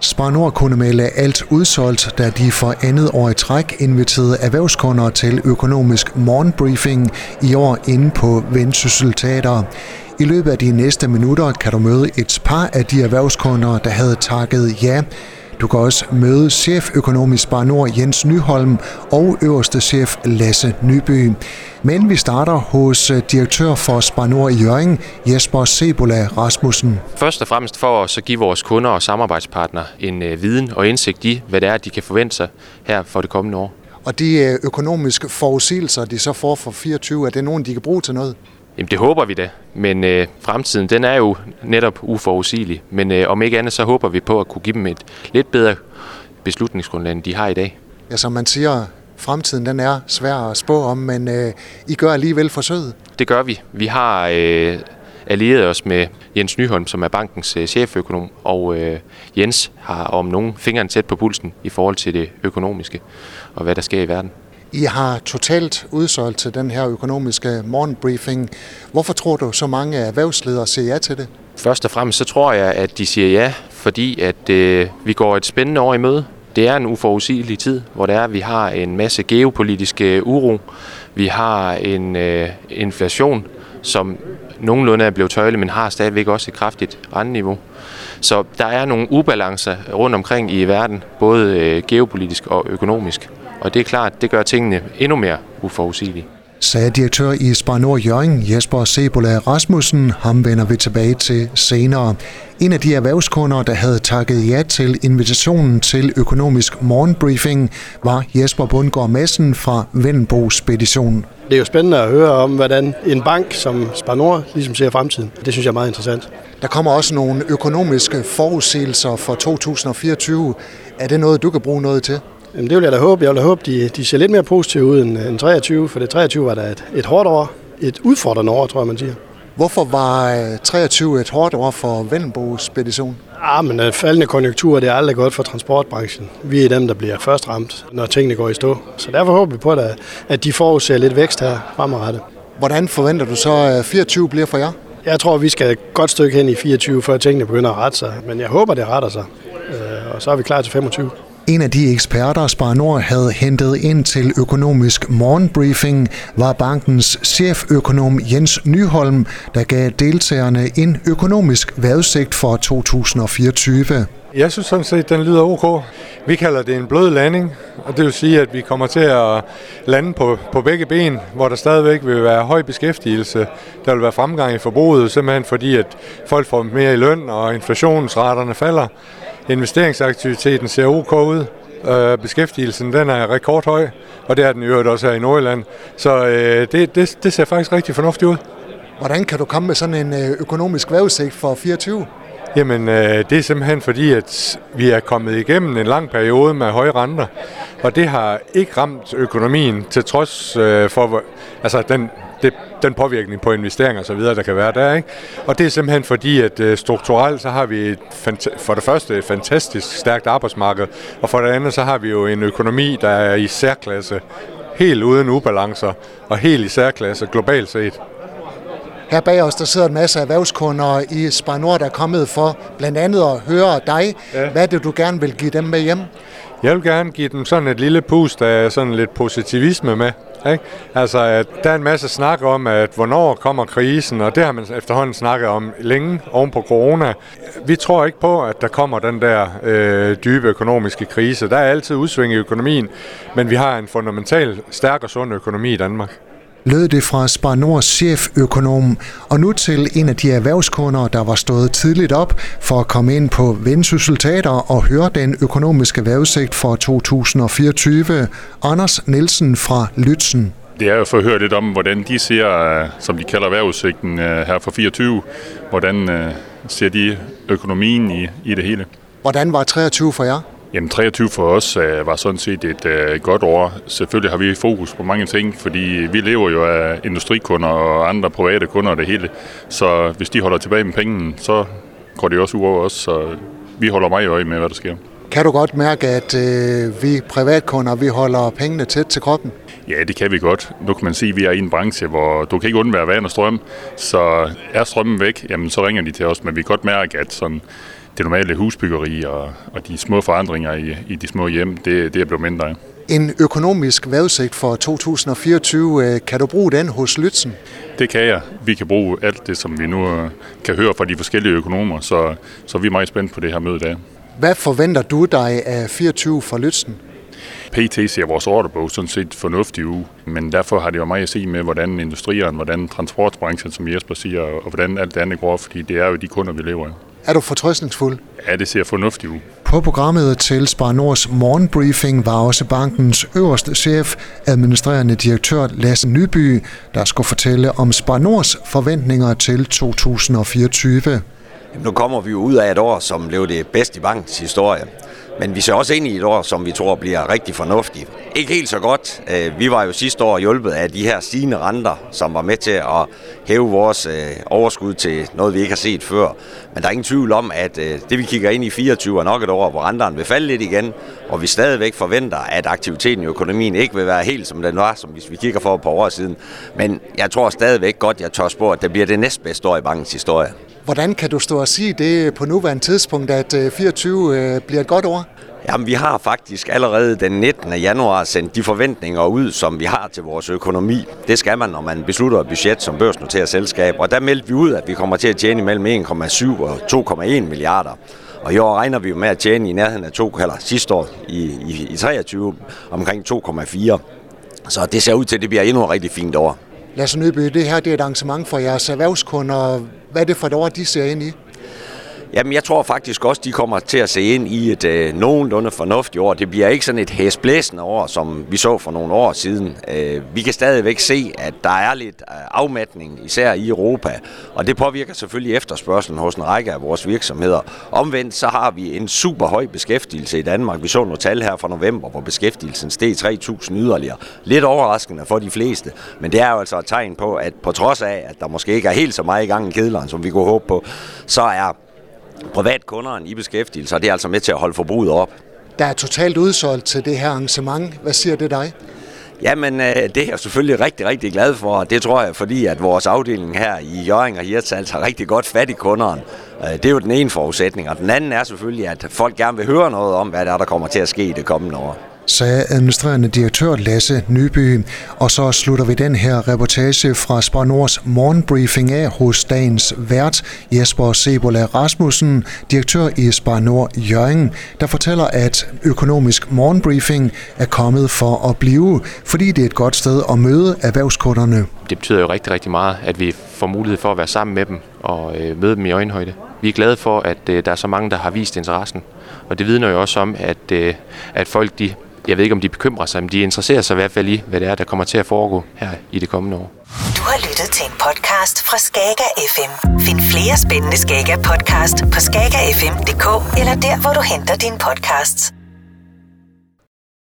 Spar Nord kunne melde alt udsolgt, da de for andet år i træk inviterede erhvervskunder til økonomisk morgenbriefing i år inde på Vendsyssel Teater. I løbet af de næste minutter kan du møde et par af de erhvervskunder, der havde takket ja. Du kan også møde cheføkonom i Spar Nord Jens Nyholm og øverste chef Lasse Nyby. Men vi starter hos øh, direktør for Spar Nord i Jørgen, Jesper Sebola Rasmussen. Først og fremmest for at give vores kunder og samarbejdspartnere en øh, viden og indsigt i, hvad det er, de kan forvente sig her for det kommende år. Og de øh, økonomiske forudsigelser, de så får for 24, er det nogen, de kan bruge til noget? Jamen det håber vi da, men øh, fremtiden den er jo netop uforudsigelig. Men øh, om ikke andet, så håber vi på at kunne give dem et lidt bedre beslutningsgrundlag, end de har i dag. Ja, som man siger, fremtiden den er svær at spå om, men øh, I gør alligevel forsøget. Det gør vi. Vi har øh, allieret os med Jens Nyholm, som er bankens øh, cheføkonom, og øh, Jens har om nogen fingeren tæt på pulsen i forhold til det økonomiske og hvad der sker i verden. I har totalt udsolgt til den her økonomiske morgenbriefing. Hvorfor tror du, så mange erhvervsledere siger ja til det? Først og fremmest så tror jeg, at de siger ja, fordi at øh, vi går et spændende år i møde. Det er en uforudsigelig tid, hvor det er, at vi har en masse geopolitiske øh, uro. Vi har en øh, inflation, som nogenlunde er blevet tøjle, men har stadigvæk også et kraftigt renteniveau. Så der er nogle ubalancer rundt omkring i verden, både øh, geopolitisk og økonomisk. Og det er klart, det gør tingene endnu mere uforudsigelige. Sagde direktør i Spar Nord Jørgen, Jesper Sebola Rasmussen. Ham vender vi tilbage til senere. En af de erhvervskunder, der havde takket ja til invitationen til økonomisk morgenbriefing, var Jesper Bundgaard Madsen fra Vendenbo Spedition. Det er jo spændende at høre om, hvordan en bank som Spar Nord ligesom ser fremtiden. Det synes jeg er meget interessant. Der kommer også nogle økonomiske forudsigelser for 2024. Er det noget, du kan bruge noget til? Jamen, det vil jeg da håbe. Jeg vil da håbe, de, de ser lidt mere positive ud end, end 23, for det 23 var da et, et hårdt år. Et udfordrende år, tror jeg, man siger. Hvorfor var 23 et hårdt år for Vellenbo Spedition? Ja, men øh, faldende konjunkturer, det er aldrig godt for transportbranchen. Vi er dem, der bliver først ramt, når tingene går i stå. Så derfor håber vi på, at, at de forudser lidt vækst her fremadrettet. Hvordan forventer du så, at 24 bliver for jer? Jeg tror, vi skal et godt stykke hen i 24, før tingene begynder at rette sig. Men jeg håber, det retter sig. Øh, og så er vi klar til 25. En af de eksperter, Spar Nord havde hentet ind til økonomisk morgenbriefing, var bankens cheføkonom Jens Nyholm, der gav deltagerne en økonomisk vejrudsigt for 2024. Jeg synes sådan set, den lyder ok. Vi kalder det en blød landing, og det vil sige, at vi kommer til at lande på, på begge ben, hvor der stadigvæk vil være høj beskæftigelse. Der vil være fremgang i forbruget, simpelthen fordi, at folk får mere i løn, og inflationsraterne falder. Investeringsaktiviteten ser ok ud. Øh, beskæftigelsen den er rekordhøj, og det er den i øvrigt også her i Nordjylland. Så øh, det, det, det ser faktisk rigtig fornuftigt ud. Hvordan kan du komme med sådan en øh, økonomisk vejrudsigt for 24? Jamen, øh, det er simpelthen fordi, at vi er kommet igennem en lang periode med høje renter, og det har ikke ramt økonomien til trods øh, for, altså den, det, den påvirkning på investeringer og så videre, der kan være der. Ikke? Og det er simpelthen fordi, at øh, strukturelt så har vi et, for det første et fantastisk stærkt arbejdsmarked, og for det andet så har vi jo en økonomi, der er i særklasse, helt uden ubalancer, og helt i særklasse globalt set. Her bag os, der sidder en masse erhvervskunder i Spar Nord, der er kommet for blandt andet at høre dig. Ja. Hvad er det, du gerne vil give dem med hjem? Jeg vil gerne give dem sådan et lille pust af sådan lidt positivisme med. Ikke? Altså, at der er en masse snak om, at hvornår kommer krisen, og det har man efterhånden snakket om længe oven på corona. Vi tror ikke på, at der kommer den der øh, dybe økonomiske krise. Der er altid udsving i økonomien, men vi har en fundamental stærk og sund økonomi i Danmark lød det fra Spar Nords cheføkonom, og nu til en af de erhvervskunder, der var stået tidligt op for at komme ind på Vendsyssel Teater og høre den økonomiske vejrudsigt for 2024, Anders Nielsen fra Lytzen. Det er jo for at høre lidt om, hvordan de ser, som de kalder vejrudsigten her for 24, hvordan øh, ser de økonomien i, i det hele. Hvordan var 23 for jer? Jamen 23 for os uh, var sådan set et uh, godt år. Selvfølgelig har vi fokus på mange ting, fordi vi lever jo af industrikunder og andre private kunder og det hele. Så hvis de holder tilbage med pengene, så går det også ud over os. Så vi holder meget øje med, hvad der sker. Kan du godt mærke, at øh, vi privatkunder, vi holder pengene tæt til kroppen? Ja, det kan vi godt. Nu kan man sige, at vi er i en branche, hvor du kan ikke undvære vand og strøm. Så er strømmen væk, jamen så ringer de til os, men vi kan godt mærke, at sådan, det normale husbyggeri og, og de små forandringer i, i de små hjem, det, det er blevet mindre af. En økonomisk vejrudsigt for 2024, øh, kan du bruge den hos Lytzen? Det kan jeg. Vi kan bruge alt det, som vi nu øh, kan høre fra de forskellige økonomer, så, så vi er meget spændt på det her møde i dag. Hvad forventer du dig af 24 for Lytzen? PT ser vores ordrebog sådan set fornuftig ud, men derfor har det jo meget at se med, hvordan industrierne, hvordan transportbranchen, som Jesper siger, og hvordan alt det andet går, fordi det er jo de kunder, vi lever af. Er du fortrøstningsfuld? Ja, det ser fornuftigt ud. På programmet til Spar Nords morgenbriefing var også bankens øverste chef, administrerende direktør Lasse Nyby, der skulle fortælle om Spar Nords forventninger til 2024. Nu kommer vi jo ud af et år, som blev det bedste i bankens historie. Men vi ser også ind i et år, som vi tror bliver rigtig fornuftigt. Ikke helt så godt. Øh, vi var jo sidste år hjulpet af de her stigende renter, som var med til at hæve vores øh, overskud til noget, vi ikke har set før. Men der er ingen tvivl om, at øh, det vi kigger ind i 24 er nok et år, hvor renterne vil falde lidt igen, og vi stadigvæk forventer, at aktiviteten i økonomien ikke vil være helt som den var, som hvis vi kigger for et par år siden. Men jeg tror stadigvæk godt, jeg tør spå, at det bliver det næstbedste år i bankens historie. Hvordan kan du stå og sige det på nuværende tidspunkt, at øh, 24 øh, bliver et godt år? Jamen, vi har faktisk allerede den 19. januar sendt de forventninger ud, som vi har til vores økonomi. Det skal man, når man beslutter et budget som børsnoteret selskab. Og der meldte vi ud, at vi kommer til at tjene mellem 1,7 og 2,1 milliarder. Og i år regner vi jo med at tjene i nærheden af 2, eller sidste år i, i, i 23 omkring 2,4. Så det ser ud til, at det bliver endnu et rigtig fint år. Lasse Nøby, det her det er et arrangement for jeres erhvervskunder. Hvad er det for et år, de ser ind i? Jamen, jeg tror faktisk også, de kommer til at se ind i et øh, nogenlunde fornuftigt år. Det bliver ikke sådan et hæsblæsende år, som vi så for nogle år siden. Øh, vi kan stadigvæk se, at der er lidt øh, afmatning, især i Europa, og det påvirker selvfølgelig efterspørgselen hos en række af vores virksomheder. Omvendt så har vi en super høj beskæftigelse i Danmark. Vi så nogle tal her fra november, hvor beskæftigelsen steg 3.000 yderligere. Lidt overraskende for de fleste, men det er jo altså et tegn på, at på trods af, at der måske ikke er helt så meget i gang i kedleren, som vi kunne håbe på, så er privatkunderne i beskæftigelse, og det er altså med til at holde forbruget op. Der er totalt udsolgt til det her arrangement. Hvad siger det dig? Jamen, øh, det er jeg selvfølgelig rigtig, rigtig glad for, og det tror jeg, fordi at vores afdeling her i Jørgen og Hirtshals har rigtig godt fat i kunderne. Øh, det er jo den ene forudsætning, og den anden er selvfølgelig, at folk gerne vil høre noget om, hvad der, er, der kommer til at ske i det kommende år sagde administrerende direktør Lasse Nyby. Og så slutter vi den her reportage fra Spar Nords morgenbriefing af hos dagens vært Jesper Sebola Rasmussen, direktør i Spar Nord Jørgen, der fortæller, at økonomisk morgenbriefing er kommet for at blive, fordi det er et godt sted at møde erhvervskunderne. Det betyder jo rigtig, rigtig meget, at vi får mulighed for at være sammen med dem og øh, møde dem i øjenhøjde. Vi er glade for, at øh, der er så mange, der har vist interessen. Og det vidner jo også om, at, øh, at folk de jeg ved ikke, om de bekymrer sig, men de interesserer sig i hvert fald i, hvad det er, der kommer til at foregå her i det kommende år. Du har lyttet til en podcast fra Skager FM. Find flere spændende Skager podcast på skagerfm.dk eller der, hvor du henter dine podcasts.